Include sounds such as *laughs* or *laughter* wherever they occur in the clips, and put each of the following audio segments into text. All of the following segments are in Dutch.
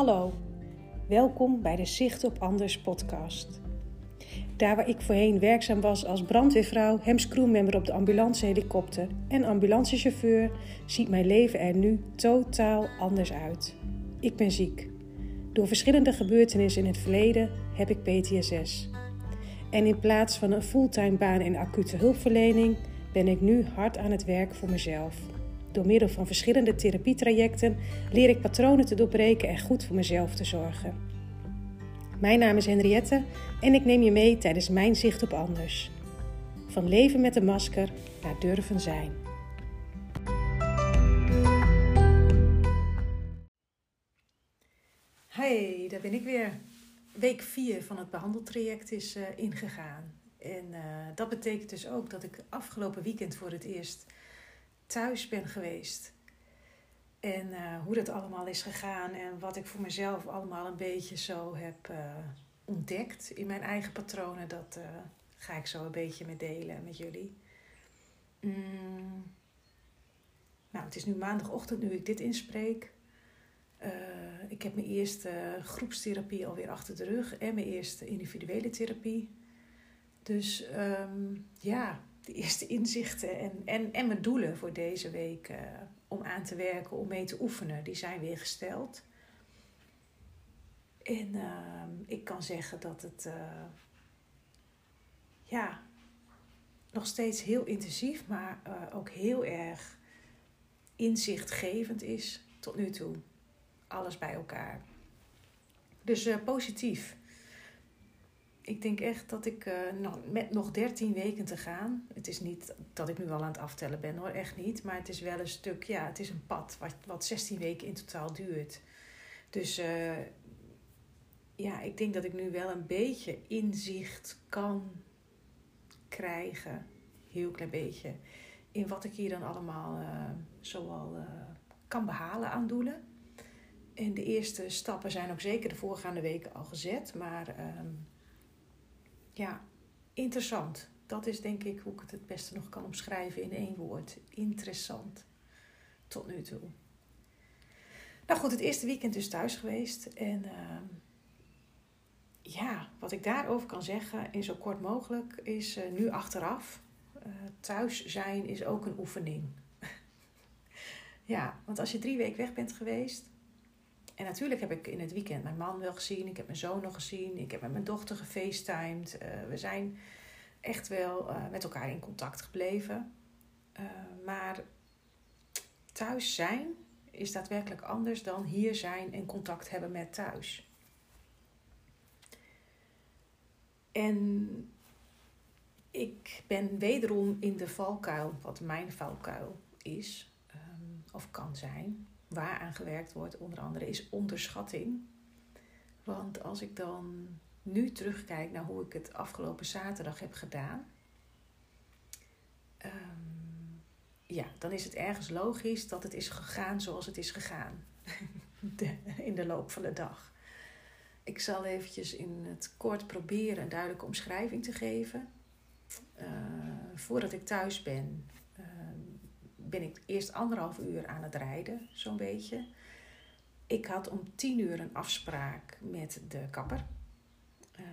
Hallo, welkom bij de Zicht op Anders podcast. Daar waar ik voorheen werkzaam was als brandweervrouw, HEMS crewmember op de ambulancehelikopter en ambulancechauffeur, ziet mijn leven er nu totaal anders uit. Ik ben ziek. Door verschillende gebeurtenissen in het verleden heb ik PTSS. En in plaats van een fulltime baan in acute hulpverlening ben ik nu hard aan het werk voor mezelf. Door middel van verschillende therapietrajecten leer ik patronen te doorbreken en goed voor mezelf te zorgen. Mijn naam is Henriette en ik neem je mee tijdens mijn zicht op anders. Van leven met een masker naar durven zijn. Hey, daar ben ik weer. Week 4 van het behandeltraject is uh, ingegaan. En uh, dat betekent dus ook dat ik afgelopen weekend voor het eerst thuis ben geweest. En uh, hoe dat allemaal is gegaan en wat ik voor mezelf allemaal een beetje zo heb uh, ontdekt in mijn eigen patronen, dat uh, ga ik zo een beetje met delen met jullie. Mm. Nou, het is nu maandagochtend nu ik dit inspreek. ik heb mijn eerste groepstherapie alweer achter de rug en mijn eerste individuele therapie. Dus um, ja, de eerste inzichten en, en, en mijn doelen voor deze week uh, om aan te werken, om mee te oefenen, die zijn weer gesteld. En uh, ik kan zeggen dat het uh, ja, nog steeds heel intensief, maar ook heel erg inzichtgevend is tot nu toe. Alles bij elkaar. Dus positief ik denk echt dat ik uh, met nog 13 weken te gaan. Het is niet dat ik nu al aan het aftellen ben hoor, echt niet. Maar het is wel een stuk, ja, het is een pad wat, wat 16 weken in totaal duurt. Dus uh, ja, ik denk dat ik nu wel een beetje inzicht kan krijgen. Heel klein beetje. In wat ik hier dan allemaal uh, zoal kan behalen aan doelen. En de eerste stappen zijn ook zeker de voorgaande weken al gezet. Maar ehm, ja, interessant. Dat is denk ik hoe ik het het beste nog kan omschrijven in één woord. Interessant. Tot nu toe. Nou goed, het eerste weekend is thuis geweest. En uh, ja, wat ik daarover kan zeggen in zo kort mogelijk is uh, nu achteraf. Uh, thuis zijn is ook een oefening. *laughs* ja, want als je drie weken weg bent geweest, en natuurlijk heb ik in het weekend mijn man wel gezien. Ik heb mijn zoon nog gezien. Ik heb met mijn dochter gefacetimed. Uh, we zijn echt wel uh, met elkaar in contact gebleven. Uh, maar thuis zijn is daadwerkelijk anders dan hier zijn en contact hebben met thuis. En ik ben wederom in de valkuil, wat mijn valkuil is, um, of kan zijn waar aan gewerkt wordt, onder andere, is onderschatting. Want als ik dan nu terugkijk naar hoe ik het afgelopen zaterdag heb gedaan, um, ja, dan is het ergens logisch dat het is gegaan zoals het is gegaan *laughs* in de loop van de dag. Ik zal eventjes in het kort proberen een duidelijke omschrijving te geven. Uh, voordat ik thuis ben, ben ik eerst anderhalf uur aan het rijden, zo'n beetje. Ik had om tien uur een afspraak met de kapper. Um,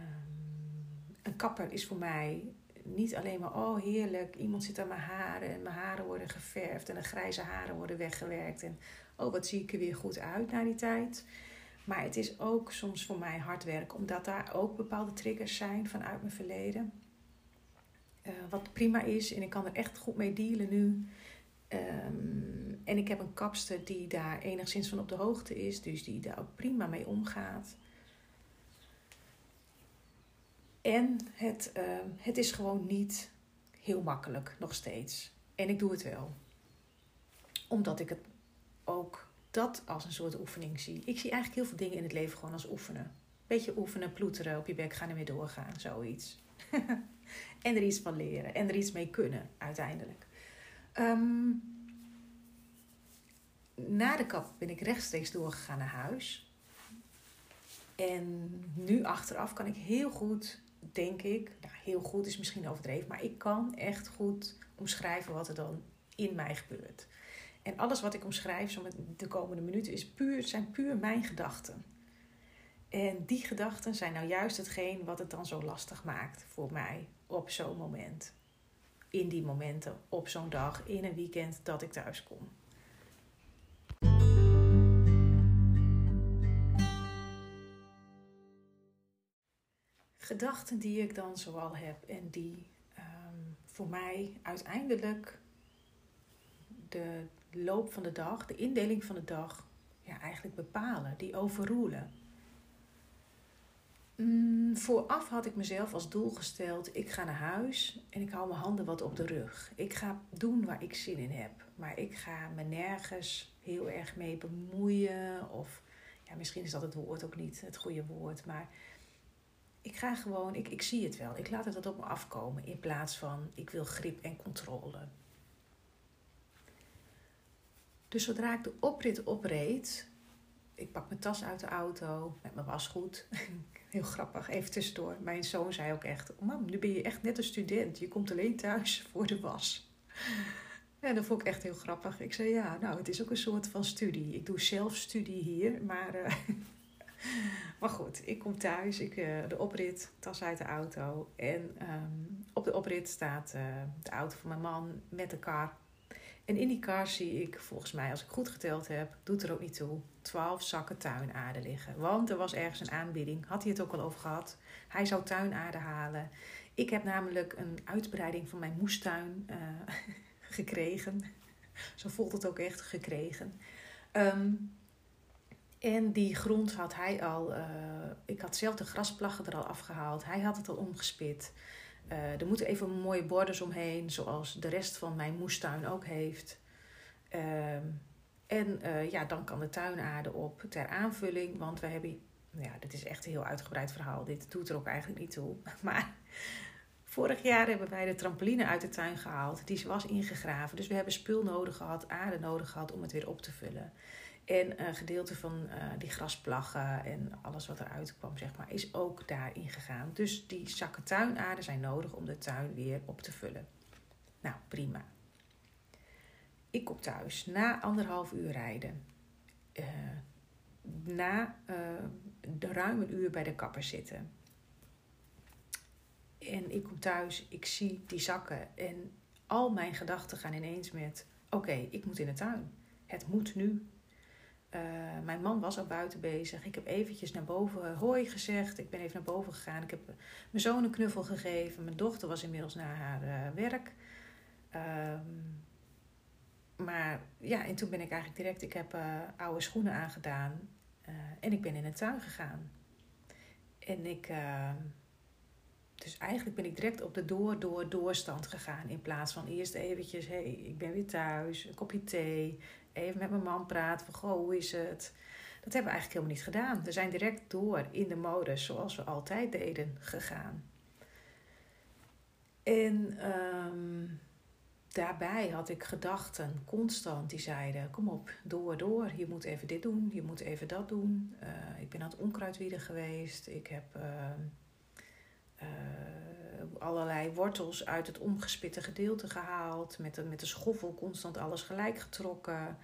een kapper is voor mij niet alleen maar, oh heerlijk, iemand zit aan mijn haren en mijn haren worden geverfd en de grijze haren worden weggewerkt. En oh, wat zie ik er weer goed uit na die tijd. Maar het is ook soms voor mij hard werk, omdat daar ook bepaalde triggers zijn vanuit mijn verleden. Uh, wat prima is en ik kan er echt goed mee dealen nu. Um, en ik heb een kapster die daar enigszins van op de hoogte is, dus die daar ook prima mee omgaat. En het, uh, het is gewoon niet heel makkelijk, nog steeds. En ik doe het wel. Omdat ik het ook dat als een soort oefening zie. Ik zie eigenlijk heel veel dingen in het leven gewoon als oefenen. Beetje oefenen, ploeteren, op je bek gaan en weer doorgaan, zoiets. *laughs* en er iets van leren en er iets mee kunnen, uiteindelijk. Um, na de kap ben ik rechtstreeks doorgegaan naar huis. En nu achteraf kan ik heel goed, denk ik, nou heel goed is misschien overdreven, maar ik kan echt goed omschrijven wat er dan in mij gebeurt. En alles wat ik omschrijf de komende minuten is puur, zijn puur mijn gedachten. En die gedachten zijn nou juist hetgeen wat het dan zo lastig maakt voor mij op zo'n moment. In die momenten, op zo'n dag, in een weekend dat ik thuis kom. Gedachten die ik dan zoal heb en die ehm, voor mij uiteindelijk de loop van de dag, de indeling van de dag, ja, eigenlijk bepalen, die overroelen. Mm, vooraf had ik mezelf als doel gesteld: ik ga naar huis en ik hou mijn handen wat op de rug. Ik ga doen waar ik zin in heb, maar ik ga me nergens heel erg mee bemoeien. Of ja, misschien is dat het woord ook niet het goede woord, maar ik ga gewoon, ik, ik zie het wel. Ik laat het wat op me afkomen in plaats van ik wil grip en controle. Dus zodra ik de oprit opreed, ik pak mijn tas uit de auto met mijn wasgoed. Heel grappig, even tussendoor. Mijn zoon zei ook echt: Mam, nu ben je echt net een student. Je komt alleen thuis *laughs* voor de was. En dat vond ik echt heel grappig. Ik zei: Ja, nou, het is ook een soort van studie. Ik doe zelf studie hier, maar. Uh, *laughs* maar goed, ik kom thuis, ik, uh, de oprit, tas uit de auto. En um, op de oprit staat uh, de auto van mijn man met de kar en in die kar zie ik, volgens mij, als ik goed geteld heb, doet er ook niet toe, 12 zakken tuinaarde liggen. Want er was ergens een aanbieding, had hij het ook al over gehad. Hij zou tuinaarde halen. Ik heb namelijk een uitbreiding van mijn moestuin uh, *laughs* gekregen. Zo voelt het ook echt gekregen. Um, en die grond had hij al. Uh, ik had zelf de grasplaggen er al afgehaald. Hij had het al omgespit. Uh, er moeten even mooie borders omheen, zoals de rest van mijn moestuin ook heeft. Uh, en uh, ja, dan kan de tuinaarde op ter aanvulling, want we hebben. Ja, dit is echt een heel uitgebreid verhaal. Dit doet er ook eigenlijk niet toe. *laughs* Maar vorig jaar hebben wij de trampoline uit de tuin gehaald. Die was ingegraven. Dus we hebben spul nodig gehad, aarde nodig gehad om het weer op te vullen. En een gedeelte van uh, die grasplaggen en alles wat eruit kwam, zeg maar, is ook daarin gegaan. Dus die zakken tuinaarde zijn nodig om de tuin weer op te vullen. Nou, prima. Ik kom thuis na anderhalf uur rijden. Uh, na uh, de ruim een uur bij de kapper zitten. En ik kom thuis, ik zie die zakken en al mijn gedachten gaan ineens met: oké, ik moet in de tuin. Het moet nu uh, mijn man was al buiten bezig. Ik heb eventjes naar boven hoi gezegd. Ik ben even naar boven gegaan. Ik heb mijn zoon een knuffel gegeven. Mijn dochter was inmiddels naar haar werk. Um, maar ja, en toen ben ik eigenlijk direct... Ik heb uh, oude schoenen aangedaan. en ik ben in de tuin gegaan. En ik... dus eigenlijk ben ik direct op de door, door, doorstand gegaan. In plaats van eerst eventjes... Hé, hey, ik ben weer thuis. Een kopje thee even met mijn man praten van, goh, hoe is het? Dat hebben we eigenlijk helemaal niet gedaan. We zijn direct door in de modus zoals we altijd deden gegaan. En um, daarbij had ik gedachten constant die zeiden: Kom op, door, door. Je moet even dit doen, je moet even dat doen. Uh, ik ben aan het onkruidwieden geweest. Ik heb uh, uh, allerlei wortels uit het omgespitte gedeelte gehaald. Met de, met de schoffel constant alles gelijk getrokken.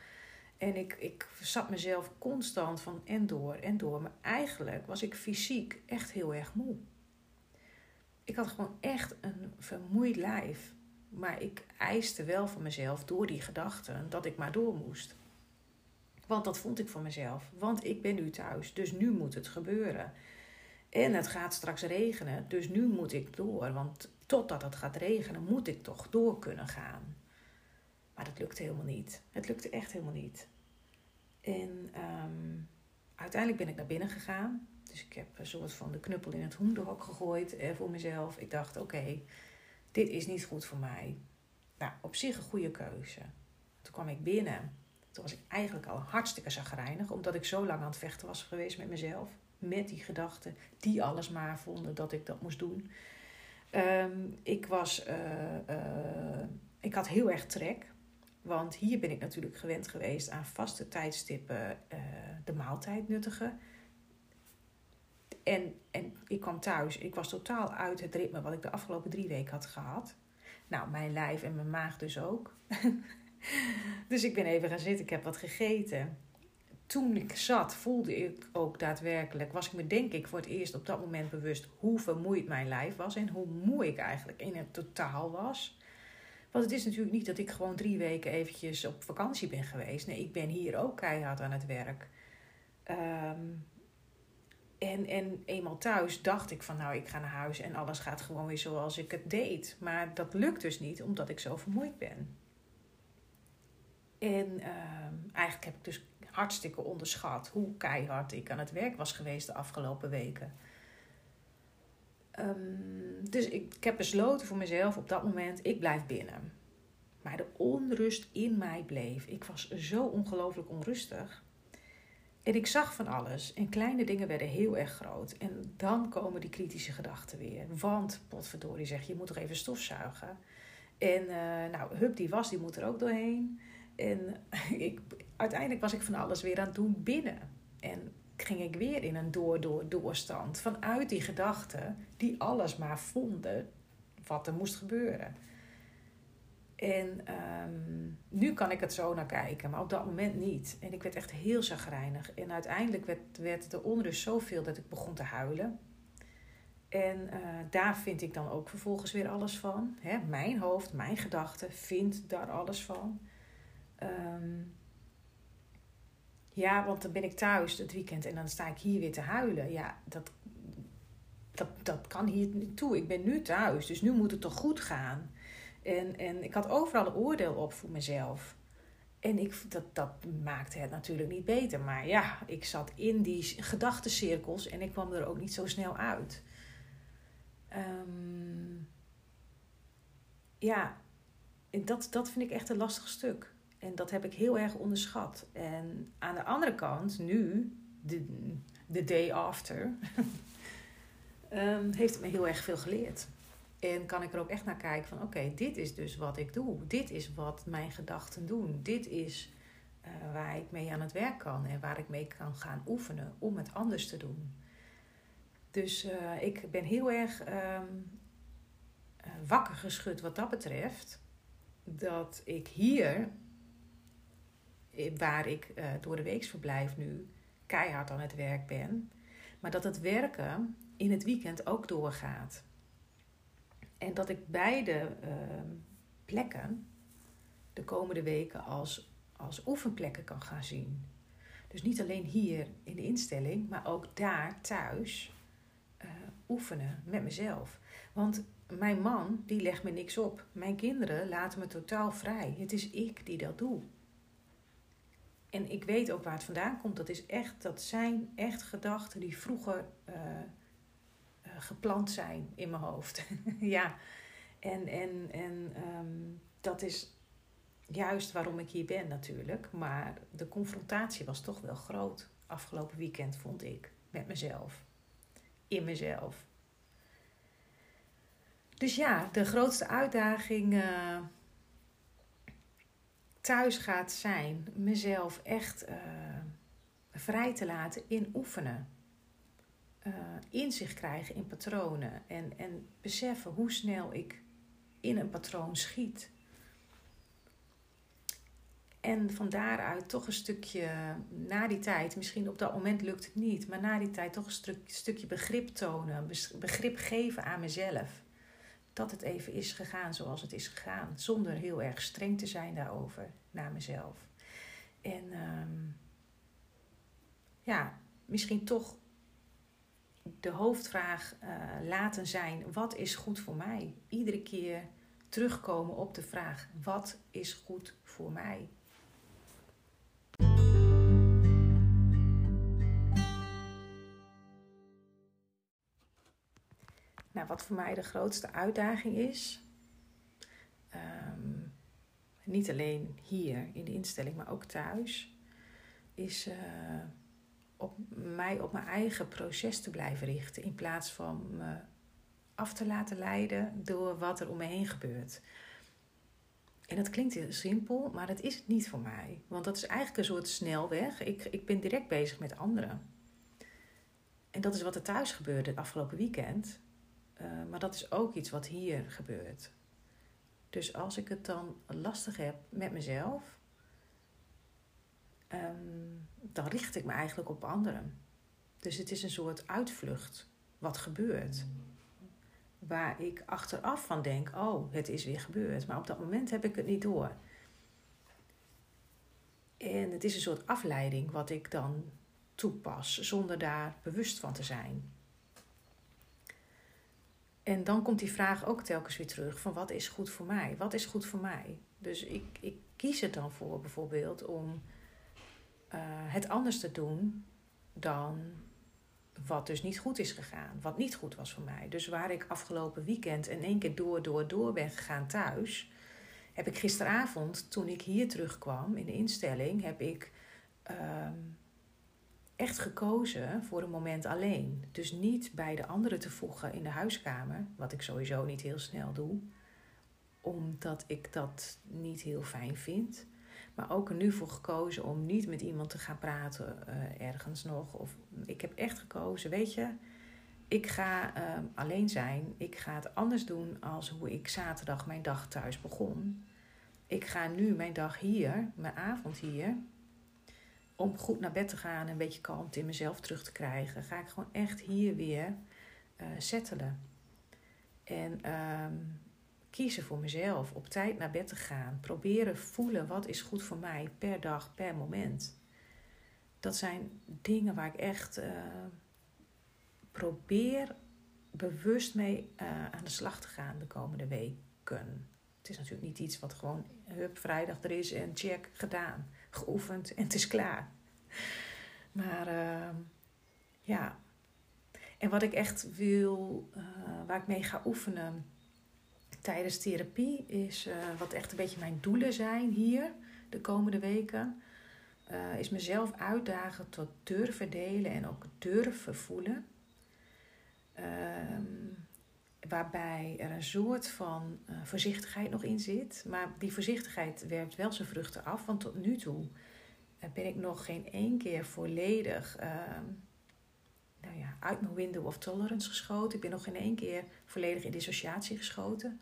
En ik, ik zat mezelf constant van en door en door. Maar eigenlijk was ik fysiek echt heel erg moe. Ik had gewoon echt een vermoeid lijf. Maar ik eiste wel van mezelf door die gedachten dat ik maar door moest. Want dat vond ik van mezelf. Want ik ben nu thuis, dus nu moet het gebeuren. En het gaat straks regenen, dus nu moet ik door. Want totdat het gaat regenen, moet ik toch door kunnen gaan. Maar dat lukte helemaal niet. Het lukte echt helemaal niet. En um, uiteindelijk ben ik naar binnen gegaan. Dus ik heb een soort van de knuppel in het hoenderhok gegooid eh, voor mezelf. Ik dacht, oké, dit is niet goed voor mij. Nou, op zich een goede keuze. Toen kwam ik binnen. Toen was ik eigenlijk al hartstikke zagrijnig, omdat ik zo lang aan het vechten was geweest met mezelf met die gedachten, die alles maar vonden dat ik dat moest doen. Um, ik, was, uh, uh, ik had heel erg trek. Want hier ben ik natuurlijk gewend geweest aan vaste tijdstippen uh, de maaltijd nuttigen. En, en ik kwam thuis. Ik was totaal uit het ritme wat ik de afgelopen drie weken had gehad. Nou, mijn lijf en mijn maag dus ook. *laughs* dus ik ben even gaan zitten. Ik heb wat gegeten toen ik zat, voelde ik ook daadwerkelijk, was ik me denk ik voor het eerst op dat moment bewust hoe vermoeid mijn lijf was en hoe moe ik eigenlijk in het totaal was. Want het is natuurlijk niet dat ik gewoon drie weken eventjes op vakantie ben geweest. Nee, ik ben hier ook keihard aan het werk. Ehm, en, en eenmaal thuis dacht ik van nou, ik ga naar huis en alles gaat gewoon weer zoals ik het deed. Maar dat lukt dus niet omdat ik zo vermoeid ben. En ehm, eigenlijk heb ik dus hartstikke onderschat hoe keihard ik aan het werk was geweest de afgelopen weken. Ehm, dus ik, ik heb besloten voor mezelf op dat moment, ik blijf binnen. Maar de onrust in mij bleef. Ik was zo ongelooflijk onrustig. En ik zag van alles. En kleine dingen werden heel erg groot. En dan komen die kritische gedachten weer. Want, potverdorie zeg, je moet toch even stofzuigen. En uh, nou, hup, die was, die moet er ook doorheen. En *laughs* ik, uiteindelijk was ik van alles weer aan het doen binnen. En ging ik weer in een door-door-doorstand. Vanuit die gedachten die alles maar vonden wat er moest gebeuren. En um, nu kan ik het zo naar kijken, maar op dat moment niet. En ik werd echt heel zagrijnig. En uiteindelijk werd, werd de onrust zoveel dat ik begon te huilen. En uh, daar vind ik dan ook vervolgens weer alles van. Hè? Mijn hoofd, mijn gedachten vindt daar alles van. Um, ja, want dan ben ik thuis het weekend en dan sta ik hier weer te huilen. Ja, dat, dat, dat kan hier niet toe. Ik ben nu thuis, dus nu moet het toch goed gaan. En, en ik had overal een oordeel op voor mezelf. En ik, dat, dat maakte het natuurlijk niet beter. Maar ja, ik zat in die gedachtencirkels en ik kwam er ook niet zo snel uit. Um, ja, dat, dat vind ik echt een lastig stuk. En dat heb ik heel erg onderschat. En aan de andere kant, nu, de, day after, um, *laughs* heeft het me heel erg veel geleerd. En kan ik er ook echt naar kijken van oké, dit is dus wat ik doe. Dit is wat mijn gedachten doen. Dit is uh, waar ik mee aan het werk kan en waar ik mee kan gaan oefenen om het anders te doen. Dus uh, ik ben heel erg um, uh, wakker geschud wat dat betreft. Dat ik hier waar ik door de weeksverblijf nu keihard aan het werk ben. Maar dat het werken in het weekend ook doorgaat. En dat ik beide uh, plekken de komende weken als, als oefenplekken kan gaan zien. Dus niet alleen hier in de instelling, maar ook daar thuis uh, oefenen met mezelf. Want mijn man, die legt me niks op. Mijn kinderen laten me totaal vrij. Het is ik die dat doe. En ik weet ook waar het vandaan komt. Dat, is echt, dat zijn echt gedachten die vroeger uh, geplant zijn in mijn hoofd. *laughs* ja, en, en, en um, dat is juist waarom ik hier ben natuurlijk. Maar de confrontatie was toch wel groot afgelopen weekend, vond ik. Met mezelf. In mezelf. Dus ja, de grootste uitdaging... Uh, thuis gaat zijn, mezelf echt uh, vrij te laten in oefenen. Uh, inzicht krijgen in patronen en, en beseffen hoe snel ik in een patroon schiet. En van daaruit toch een stukje, na die tijd, misschien op dat moment lukt het niet, maar na die tijd toch een stuk, stukje begrip tonen, begrip geven aan mezelf dat het even is gegaan zoals het is gegaan. Zonder heel erg streng te zijn daarover naar mezelf. En um, ja, misschien toch de hoofdvraag uh, laten zijn: wat is goed voor mij? Iedere keer terugkomen op de vraag: wat is goed voor mij? Nou, wat voor mij de grootste uitdaging is, um, niet alleen hier in de instelling, maar ook thuis, is uh, op mij op mijn eigen proces te blijven richten in plaats van me af te laten leiden door wat er om me heen gebeurt. En dat klinkt heel simpel, maar dat is het niet voor mij. Want dat is eigenlijk een soort snelweg. Ik, ik ben direct bezig met anderen. En dat is wat er thuis gebeurde het afgelopen weekend. Uh, maar dat is ook iets wat hier gebeurt. Dus als ik het dan lastig heb met mezelf, ehm, dan richt ik me eigenlijk op anderen. Dus het is een soort uitvlucht wat gebeurt. Waar ik achteraf van denk, oh, het is weer gebeurd. Maar op dat moment heb ik het niet door. En het is een soort afleiding wat ik dan toepas, zonder daar bewust van te zijn. En dan komt die vraag ook telkens weer terug: van wat is goed voor mij? Wat is goed voor mij? Dus ik, ik kies er dan voor bijvoorbeeld om uh, het anders te doen dan wat dus niet goed is gegaan, wat niet goed was voor mij. Dus waar ik afgelopen weekend in één keer door, door, door ben gegaan thuis, heb ik gisteravond, toen ik hier terugkwam in de instelling, heb ik ehm, echt gekozen voor een moment alleen. Dus niet bij de anderen te voegen in de huiskamer, wat ik sowieso niet heel snel doe, omdat ik dat niet heel fijn vind. Maar ook er nu voor gekozen om niet met iemand te gaan praten uh, ergens nog. Of ik heb echt gekozen, weet je, ik ga uh, alleen zijn. Ik ga het anders doen als hoe ik zaterdag mijn dag thuis begon. Ik ga nu mijn dag hier, mijn avond hier, om goed naar bed te gaan en een beetje kalmte in mezelf terug te krijgen, ga ik gewoon echt hier weer uh, settelen. En ehm, kiezen voor mezelf, op tijd naar bed te gaan, proberen voelen wat is goed voor mij per dag, per moment. Dat zijn dingen waar ik echt uh, probeer bewust mee uh, aan de slag te gaan de komende weken. Het is natuurlijk niet iets wat gewoon hup, vrijdag er is en check, gedaan, geoefend en het is klaar. Maar uh, ja, en wat ik echt wil, uh, waar ik mee ga oefenen tijdens therapie, is uh, wat echt een beetje mijn doelen zijn hier de komende weken. Uh, is mezelf uitdagen tot durven delen en ook durven voelen. Ehm, waarbij er een soort van uh, voorzichtigheid nog in zit. Maar die voorzichtigheid werpt wel zijn vruchten af, want tot nu toe ben ik nog geen één keer volledig uh, nou ja, uit mijn window of tolerance geschoten. Ik ben nog geen één keer volledig in dissociatie geschoten.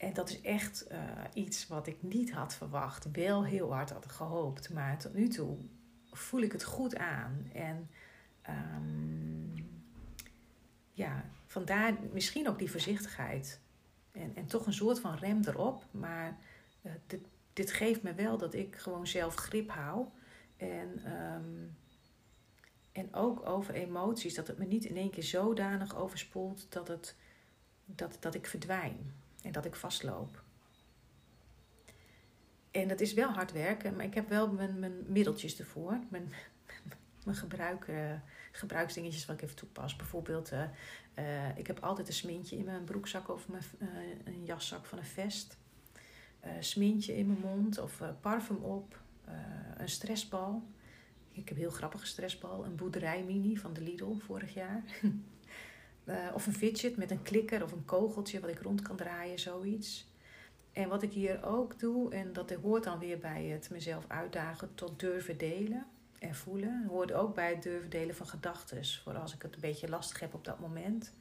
En dat is echt uh, iets wat ik niet had verwacht. Wel heel hard had gehoopt. Maar tot nu toe voel ik het goed aan. En um, ja, vandaar misschien ook die voorzichtigheid. En, en toch een soort van rem erop. Maar uh, dit, dit geeft me wel dat ik gewoon zelf grip hou. En, um, en ook over emoties. Dat het me niet in één keer zodanig overspoelt dat, het, dat, dat ik verdwijn. En dat ik vastloop. En dat is wel hard werken, maar ik heb wel mijn, mijn middeltjes ervoor. Mijn, *laughs* mijn gebruik, uh, gebruiksdingetjes wat ik even toepas. Bijvoorbeeld, uh, uh, ik heb altijd een smintje in mijn broekzak of mijn, een jaszak van een vest. smintje in mijn mond of parfum op. een stressbal. Ik heb een heel grappige stressbal. Een boerderij mini van de Lidl vorig jaar. *laughs* of een fidget met een klikker of een kogeltje wat ik rond kan draaien, zoiets. En wat ik hier ook doe, en dat hoort dan weer bij het mezelf uitdagen tot durven delen en voelen. Hoort ook bij het durven delen van gedachten. Voor als ik het een beetje lastig heb op dat moment.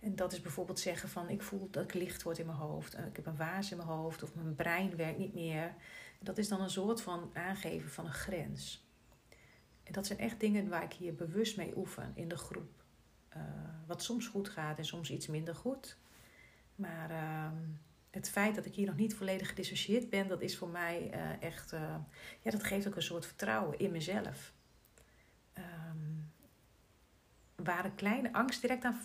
En dat is bijvoorbeeld zeggen van ik voel dat ik licht word in mijn hoofd. Ik heb een waas in mijn hoofd of mijn brein werkt niet meer. Dat is dan een soort van aangeven van een grens. En dat zijn echt dingen waar ik hier bewust mee oefen in de groep. Uh, wat soms goed gaat en soms iets minder goed. Maar uh, het feit dat ik hier nog niet volledig gedissocieerd ben, dat is voor mij uh, echt, uh, ja, dat geeft ook een soort vertrouwen in mezelf. Um, waar een kleine angst direct aan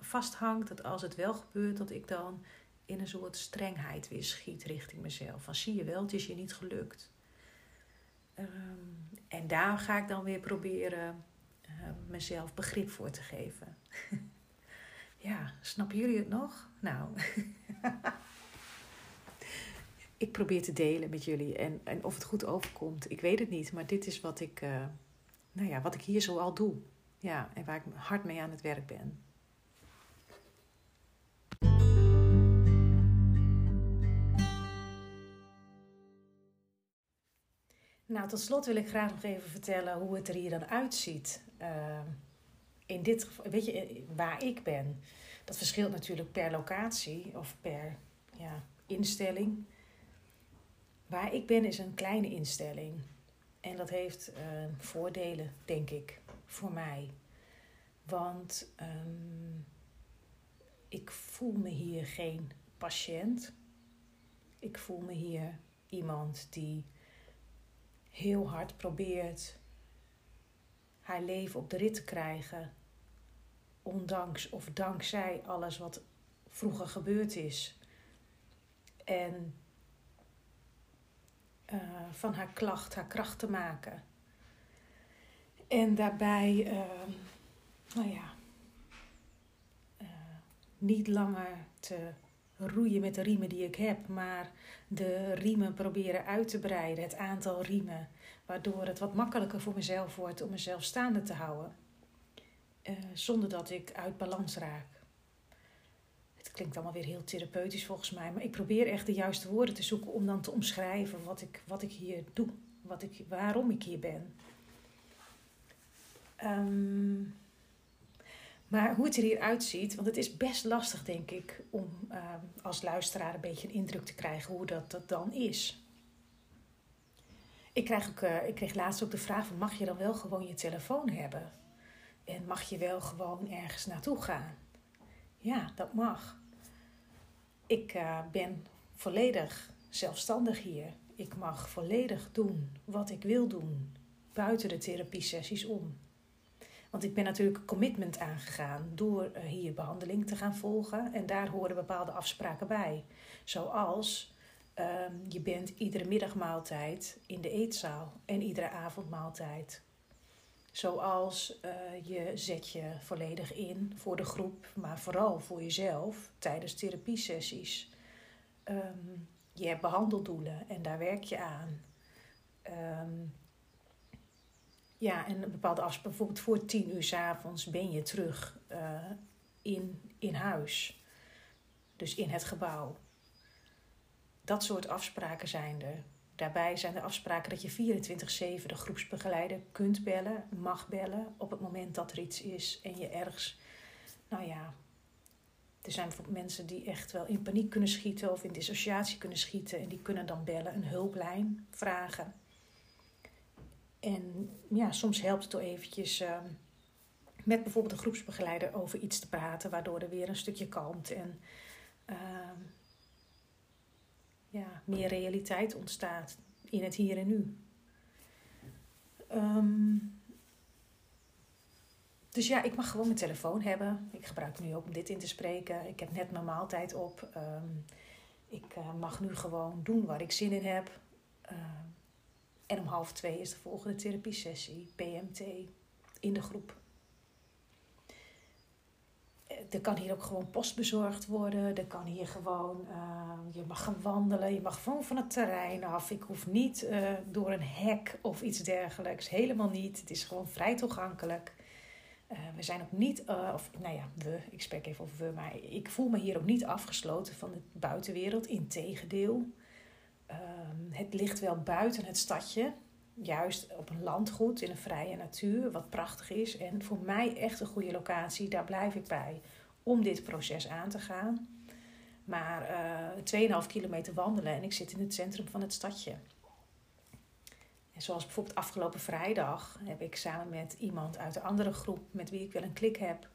vasthangt, dat als het wel gebeurt, dat ik dan in een soort strengheid weer schiet richting mezelf. Van zie je wel, het is je niet gelukt. Um, en daar ga ik dan weer proberen mezelf begrip voor te geven. *laughs* ja, snappen jullie het nog? Nou. *laughs* ik probeer te delen met jullie. En, en of het goed overkomt, ik weet het niet. Maar dit is wat ik, uh, nou ja, wat ik hier zo al doe. Ja, en waar ik hard mee aan het werk ben. Nou, tot slot wil ik graag nog even vertellen hoe het er hier dan uitziet. Uh, in dit geval, weet je, waar ik ben. Dat verschilt natuurlijk per locatie of per ja, instelling. Waar ik ben is een kleine instelling. En dat heeft uh, voordelen, denk ik, voor mij. Want um, ik voel me hier geen patiënt. Ik voel me hier iemand die heel hard probeert haar leven op de rit te krijgen. Ondanks of dankzij alles wat vroeger gebeurd is. En uh, van haar klacht haar kracht te maken. En daarbij, uh, nou ja, uh, niet langer te roeien met de riemen die ik heb, maar de riemen proberen uit te breiden, het aantal riemen, waardoor het wat makkelijker voor mezelf wordt om mezelf staande te houden, uh, zonder dat ik uit balans raak. Het klinkt allemaal weer heel therapeutisch volgens mij, maar ik probeer echt de juiste woorden te zoeken om dan te omschrijven wat ik, wat ik hier doe, wat ik, waarom ik hier ben. Um, maar hoe het er hier uitziet, want het is best lastig, denk ik, om uh, als luisteraar een beetje een indruk te krijgen hoe dat, dat dan is. Ik, krijg ook, uh, ik kreeg laatst ook de vraag: van, mag je dan wel gewoon je telefoon hebben? En mag je wel gewoon ergens naartoe gaan? Ja, dat mag. Ik uh, ben volledig zelfstandig hier. Ik mag volledig doen wat ik wil doen, buiten de therapiesessies om. Want ik ben natuurlijk een commitment aangegaan door eh, hier behandeling te gaan volgen. En daar horen bepaalde afspraken bij. Zoals um, je bent iedere middagmaaltijd in de eetzaal en iedere avondmaaltijd. Zoals uh, je zet je volledig in voor de groep, maar vooral voor jezelf tijdens therapiesessies. Um, je hebt behandeldoelen en daar werk je aan. Um, ja, en een bepaalde afspraak, bijvoorbeeld voor tien uur s avonds ben je terug uh, in, in huis. Dus in het gebouw. Dat soort afspraken zijn er. Daarbij zijn er afspraken dat je 24-7 de groepsbegeleider kunt bellen, mag bellen op het moment dat er iets is en je ergens, nou ja, er zijn mensen die echt wel in paniek kunnen schieten of in dissociatie kunnen schieten en die kunnen dan bellen, een hulplijn vragen. En ja, soms helpt het door eventjes uh, met bijvoorbeeld een groepsbegeleider over iets te praten, waardoor er weer een stukje kalmt en uh, ja, meer realiteit ontstaat in het hier en nu. Um, dus ja, ik mag gewoon mijn telefoon hebben. Ik gebruik hem nu ook om dit in te spreken. Ik heb net mijn maaltijd op. Ik uh, mag nu gewoon doen waar ik zin in heb. En om half twee is de volgende therapiesessie, PMT, in de groep. Eh, er kan hier ook gewoon post bezorgd worden. Er kan hier gewoon, uh, je mag gaan wandelen. Je mag gewoon van het terrein af. Ik hoef niet uh, door een hek of iets dergelijks. Helemaal niet. Het is gewoon vrij toegankelijk. We zijn ook niet, of nou ja, we, ik spreek even over we, maar ik voel me hier ook niet afgesloten van de buitenwereld. Integendeel. Ehm, het ligt wel buiten het stadje, juist op een landgoed in een vrije natuur, wat prachtig is. En voor mij echt een goede locatie, daar blijf ik bij om dit proces aan te gaan. Maar uh, eh, 2,5 kilometer wandelen en ik zit in het centrum van het stadje. En zoals bijvoorbeeld afgelopen vrijdag heb ik samen met iemand uit een andere groep met wie ik wel een klik heb,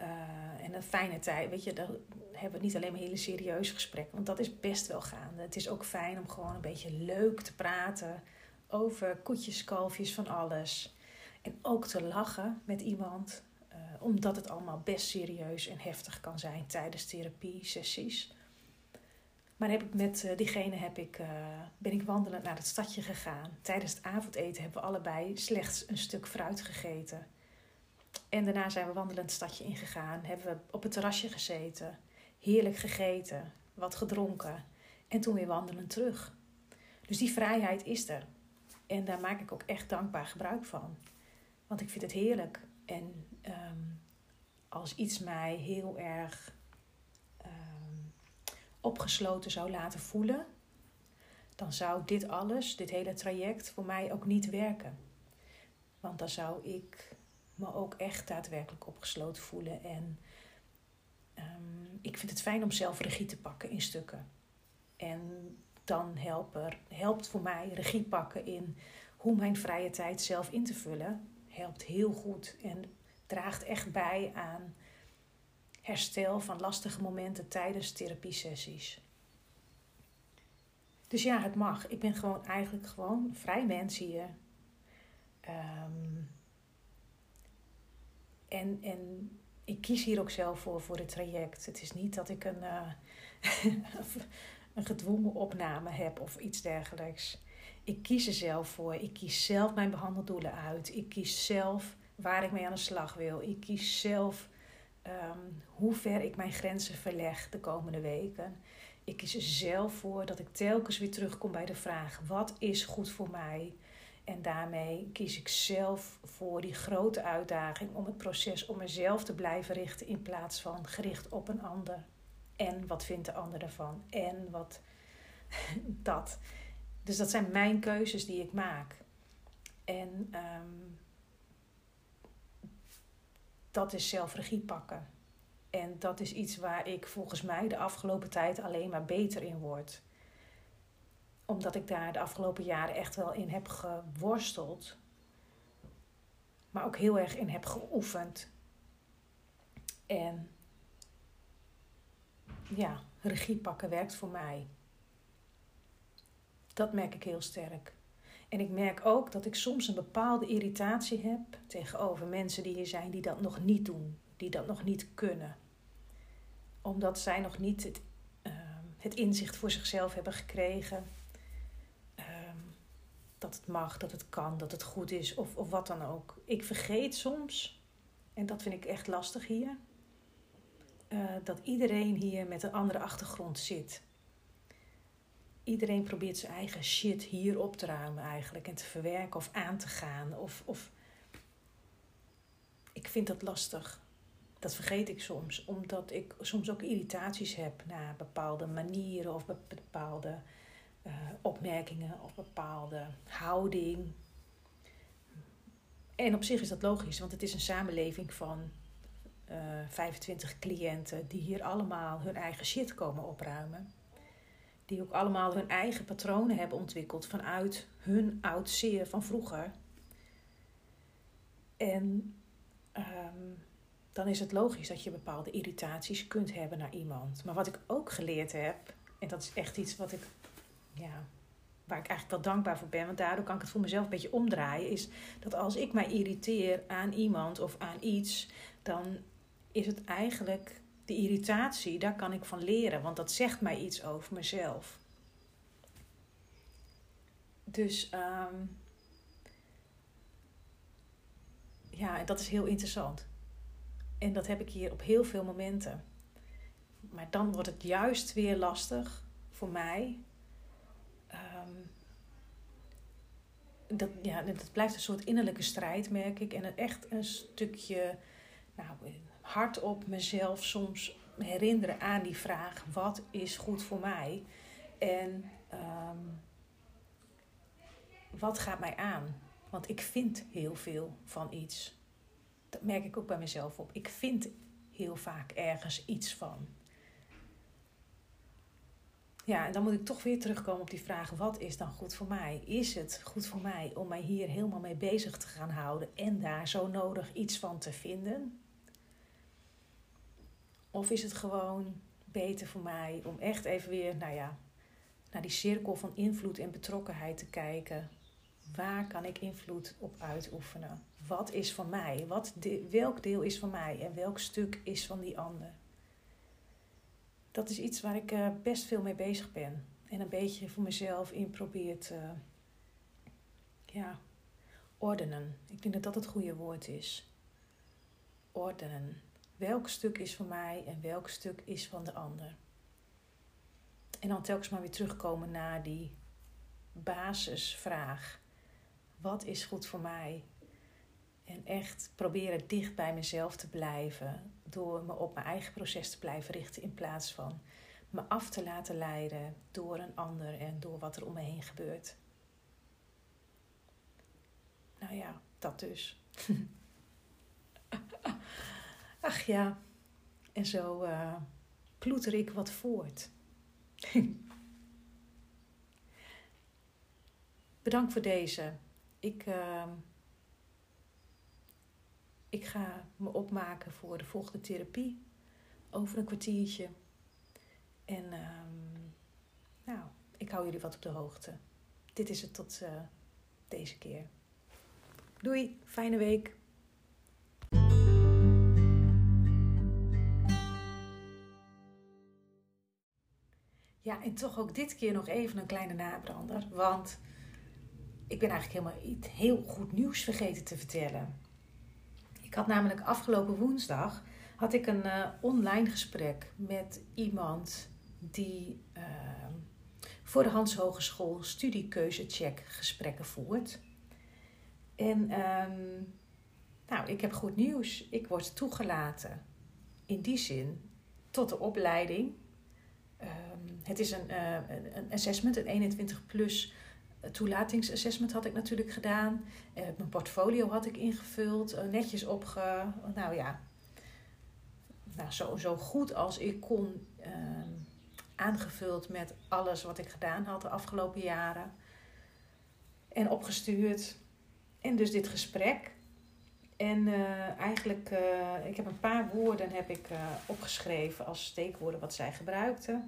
uh, en een fijne tijd. Weet je, dan hebben we niet alleen maar hele serieuze gesprekken. Want dat is best wel gaande. Het is ook fijn om gewoon een beetje leuk te praten over koetjes, kalfjes, van alles. En ook te lachen met iemand. Uh, omdat het allemaal best serieus en heftig kan zijn tijdens therapie-sessies. Maar heb ik met uh, diegene heb ik, ben ik wandelend naar het stadje gegaan. Tijdens het avondeten hebben we allebei slechts een stuk fruit gegeten. En daarna zijn we wandelend het stadje ingegaan. Hebben we op het terrasje gezeten. Heerlijk gegeten. Wat gedronken. En toen weer wandelend terug. Dus die vrijheid is er. En daar maak ik ook echt dankbaar gebruik van. Want ik vind het heerlijk. En um, als iets mij heel erg um, opgesloten zou laten voelen, dan zou dit alles, dit hele traject, voor mij ook niet werken. Want dan zou ik me ook echt daadwerkelijk opgesloten voelen. En um, ik vind het fijn om zelf regie te pakken in stukken. En dan helpt voor mij regie pakken in hoe mijn vrije tijd zelf in te vullen, helpt heel goed en draagt echt bij aan herstel van lastige momenten tijdens therapiesessies. Dus ja, het mag. Ik ben gewoon eigenlijk gewoon vrij mens hier. Ehm, en, en ik kies hier ook zelf voor, voor het traject. Het is niet dat ik een, uh, *laughs* een gedwongen opname heb of iets dergelijks. Ik kies er zelf voor. Ik kies zelf mijn behandeldoelen uit. Ik kies zelf waar ik mee aan de slag wil. Ik kies zelf um, hoe ver ik mijn grenzen verleg de komende weken. Ik kies er zelf voor dat ik telkens weer terugkom bij de vraag: wat is goed voor mij? En daarmee kies ik zelf voor die grote uitdaging om het proces om mezelf te blijven richten in plaats van gericht op een ander. En wat vindt de ander ervan? En wat *laughs* dat. Dus dat zijn mijn keuzes die ik maak. En um, dat is zelf regie pakken. En dat is iets waar ik volgens mij de afgelopen tijd alleen maar beter in word. Omdat ik daar de afgelopen jaren echt wel in heb geworsteld. Maar ook heel erg in heb geoefend. En ja, regie pakken werkt voor mij. Dat merk ik heel sterk. En ik merk ook dat ik soms een bepaalde irritatie heb tegenover mensen die hier zijn die dat nog niet doen, die dat nog niet kunnen. Omdat zij nog niet het, ehm, het inzicht voor zichzelf hebben gekregen dat het mag, dat het kan, dat het goed is of, of wat dan ook. Ik vergeet soms, en dat vind ik echt lastig hier, uh, dat iedereen hier met een andere achtergrond zit iedereen probeert zijn eigen shit hier op te ruimen eigenlijk. En te verwerken of aan te gaan. Of, of... Ik vind dat lastig. Dat vergeet ik soms. Omdat ik soms ook irritaties heb naar bepaalde manieren of bepaalde uh, opmerkingen of bepaalde houding. En op zich is dat logisch, want het is een samenleving van uh, eh, 25 cliënten die hier allemaal hun eigen shit komen opruimen die ook allemaal hun eigen patronen hebben ontwikkeld vanuit hun oud zeer van vroeger. En ehm, dan is het logisch dat je bepaalde irritaties kunt hebben naar iemand. Maar wat ik ook geleerd heb, en dat is echt iets wat ik, ja, waar ik eigenlijk wel dankbaar voor ben, want daardoor kan ik het voor mezelf een beetje omdraaien, is dat als ik mij irriteer aan iemand of aan iets, dan is het eigenlijk de irritatie, daar kan ik van leren, want dat zegt mij iets over mezelf. Dus um, ja, dat is heel interessant. En dat heb ik hier op heel veel momenten. Maar dan wordt het juist weer lastig voor mij. Um, dat, ja, dat blijft een soort innerlijke strijd, merk ik. En echt een stukje nou, hardop mezelf soms herinneren aan die vraag: wat is goed voor mij? En um, wat gaat mij aan? Want ik vind heel veel van iets. Dat merk ik ook bij mezelf op. Ik vind heel vaak ergens iets van. Ja, en dan moet ik toch weer terugkomen op die vraag: wat is dan goed voor mij? Is het goed voor mij om mij hier helemaal mee bezig te gaan houden en daar zo nodig iets van te vinden? Of is het gewoon beter voor mij om echt even weer, nou ja, naar die cirkel van invloed en betrokkenheid te kijken? Waar kan ik invloed op uitoefenen? Wat is van mij? Wat welk deel is van mij en welk stuk is van die ander? Dat is iets waar ik uh, best veel mee bezig ben. En een beetje voor mezelf in probeer te ja, ordenen. Ik denk dat dat het goede woord is. Ordenen. Welk stuk is van mij en welk stuk is van de ander? En dan telkens maar weer terugkomen naar die basisvraag. Wat is goed voor mij? En echt proberen dicht bij mezelf te blijven door me op mijn eigen proces te blijven richten in plaats van me af te laten leiden door een ander en door wat er om me heen gebeurt. Nou ja, dat dus. *laughs* Ach ja, en zo uh, ploeter ik wat voort. *laughs* Bedankt voor deze ik, ehm, ik ga me opmaken voor de volgende therapie over een kwartiertje. En ehm, nou, ik hou jullie wat op de hoogte. Dit is het tot uh, deze keer. Doei, fijne week. Ja, en toch ook dit keer nog even een kleine nabrander. Want ik ben eigenlijk helemaal iets heel goed nieuws vergeten te vertellen. Ik had namelijk afgelopen woensdag had ik een uh, online gesprek met iemand die uh, voor de Hans Hogeschool studiekeuzecheck gesprekken voert. En um, nou, ik heb goed nieuws. Ik word toegelaten in die zin tot de opleiding. Um, het is een, uh, een assessment, een 21 plus toelatingsassessment had ik natuurlijk gedaan. Uh, mijn portfolio had ik ingevuld, uh, netjes opge... Nou ja, nou, zo, zo goed als ik kon ehm, aangevuld met alles wat ik gedaan had de afgelopen jaren. En opgestuurd. En dus dit gesprek. En eigenlijk, uh, ik heb een paar woorden heb ik, opgeschreven als steekwoorden wat zij gebruikte.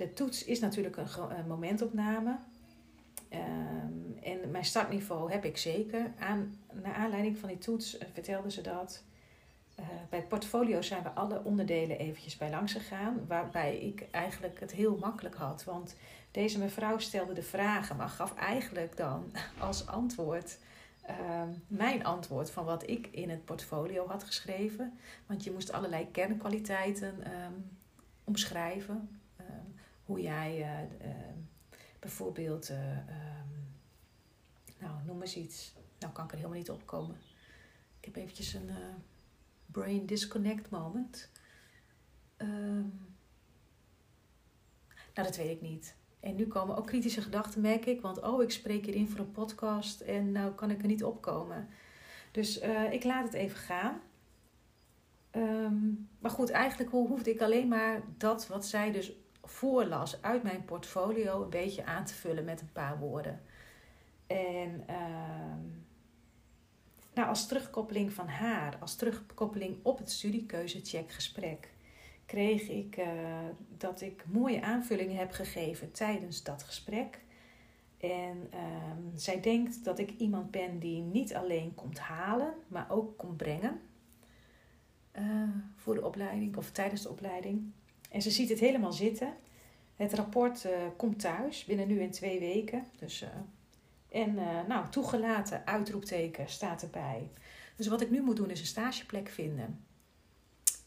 Ehm, de toets is natuurlijk een, momentopname. Um, en mijn startniveau heb ik zeker. Aan, naar aanleiding van die toets vertelde ze dat. Uh, bij portfolio zijn we alle onderdelen eventjes bij langs gegaan. Waarbij ik eigenlijk het heel makkelijk had. Want deze mevrouw stelde de vragen, maar gaf eigenlijk dan *laughs* als antwoord uh, mijn antwoord van wat ik in het portfolio had geschreven. Want je moest allerlei kernkwaliteiten um, omschrijven. Hoe jij uh, bijvoorbeeld, nou noem eens iets. Nou kan ik er helemaal niet op komen. Ik heb eventjes een brain disconnect moment. Um, nou, dat weet ik niet. En nu komen ook kritische gedachten, merk ik. Want oh, ik spreek hierin voor een podcast en nou kan ik er niet opkomen. Dus ik laat het even gaan. Um, maar goed, eigenlijk hoefde ik alleen maar dat wat zij dus voorlas uit mijn portfolio een beetje aan te vullen met een paar woorden. En uh, nou, als terugkoppeling van haar, als terugkoppeling op het studiekeuzecheckgesprek, kreeg ik uh, dat ik mooie aanvullingen heb gegeven tijdens dat gesprek. En uh, zij denkt dat ik iemand ben die niet alleen komt halen, maar ook komt brengen uh, voor de opleiding of tijdens de opleiding. En ze ziet het helemaal zitten. Het rapport uh, komt thuis binnen nu in twee weken. Dus en uh, nou, toegelaten uitroepteken staat erbij. Dus wat ik nu moet doen is een stageplek vinden.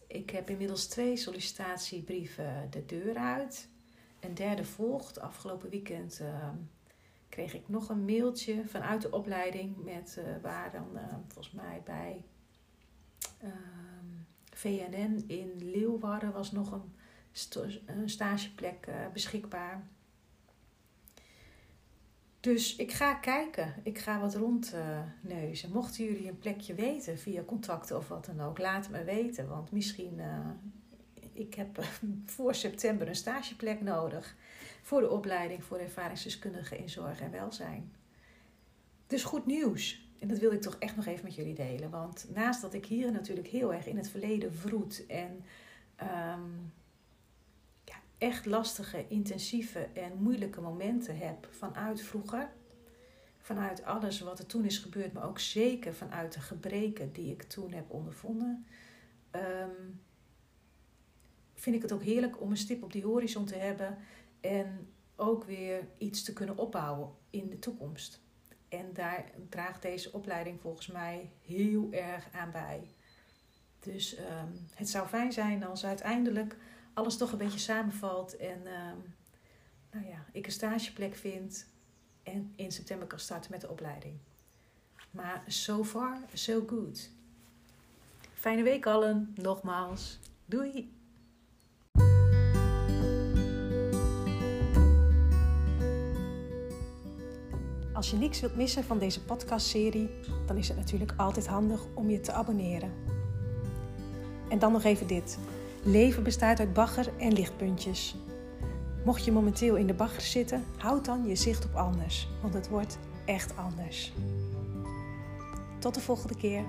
Ik heb inmiddels twee sollicitatiebrieven de deur uit. Een derde volgt. Afgelopen weekend uh, kreeg ik nog een mailtje vanuit de opleiding met waar dan volgens mij bij ehm, VNN in Leeuwarden was nog een, een stageplek beschikbaar. Dus ik ga kijken. Ik ga wat rondneuzen. Mochten jullie een plekje weten via contacten of wat dan ook, laat me weten. Want misschien, uh, ik heb *laughs* voor september een stageplek nodig. Voor de opleiding voor ervaringsdeskundigen in zorg en welzijn. Dus goed nieuws. En dat wil ik toch echt nog even met jullie delen. Want naast dat ik hier natuurlijk heel erg in het verleden vroet en um, echt lastige, intensieve en moeilijke momenten heb vanuit vroeger. Vanuit alles wat er toen is gebeurd, maar ook zeker vanuit de gebreken die ik toen heb ondervonden. Um, vind ik het ook heerlijk om een stip op die horizon te hebben en ook weer iets te kunnen opbouwen in de toekomst. En daar draagt deze opleiding volgens mij heel erg aan bij. Dus um, het zou fijn zijn als uiteindelijk alles toch een beetje samenvalt. En uh, nou ja, ik een stageplek vind en in september kan starten met de opleiding. Maar so far, so good. Fijne week allen, nogmaals. Doei! Als je niks wilt missen van deze podcastserie, dan is het natuurlijk altijd handig om je te abonneren. En dan nog even dit. Leven bestaat uit bagger en lichtpuntjes. Mocht je momenteel in de bagger zitten, houd dan je zicht op anders, want het wordt echt anders. Tot de volgende keer.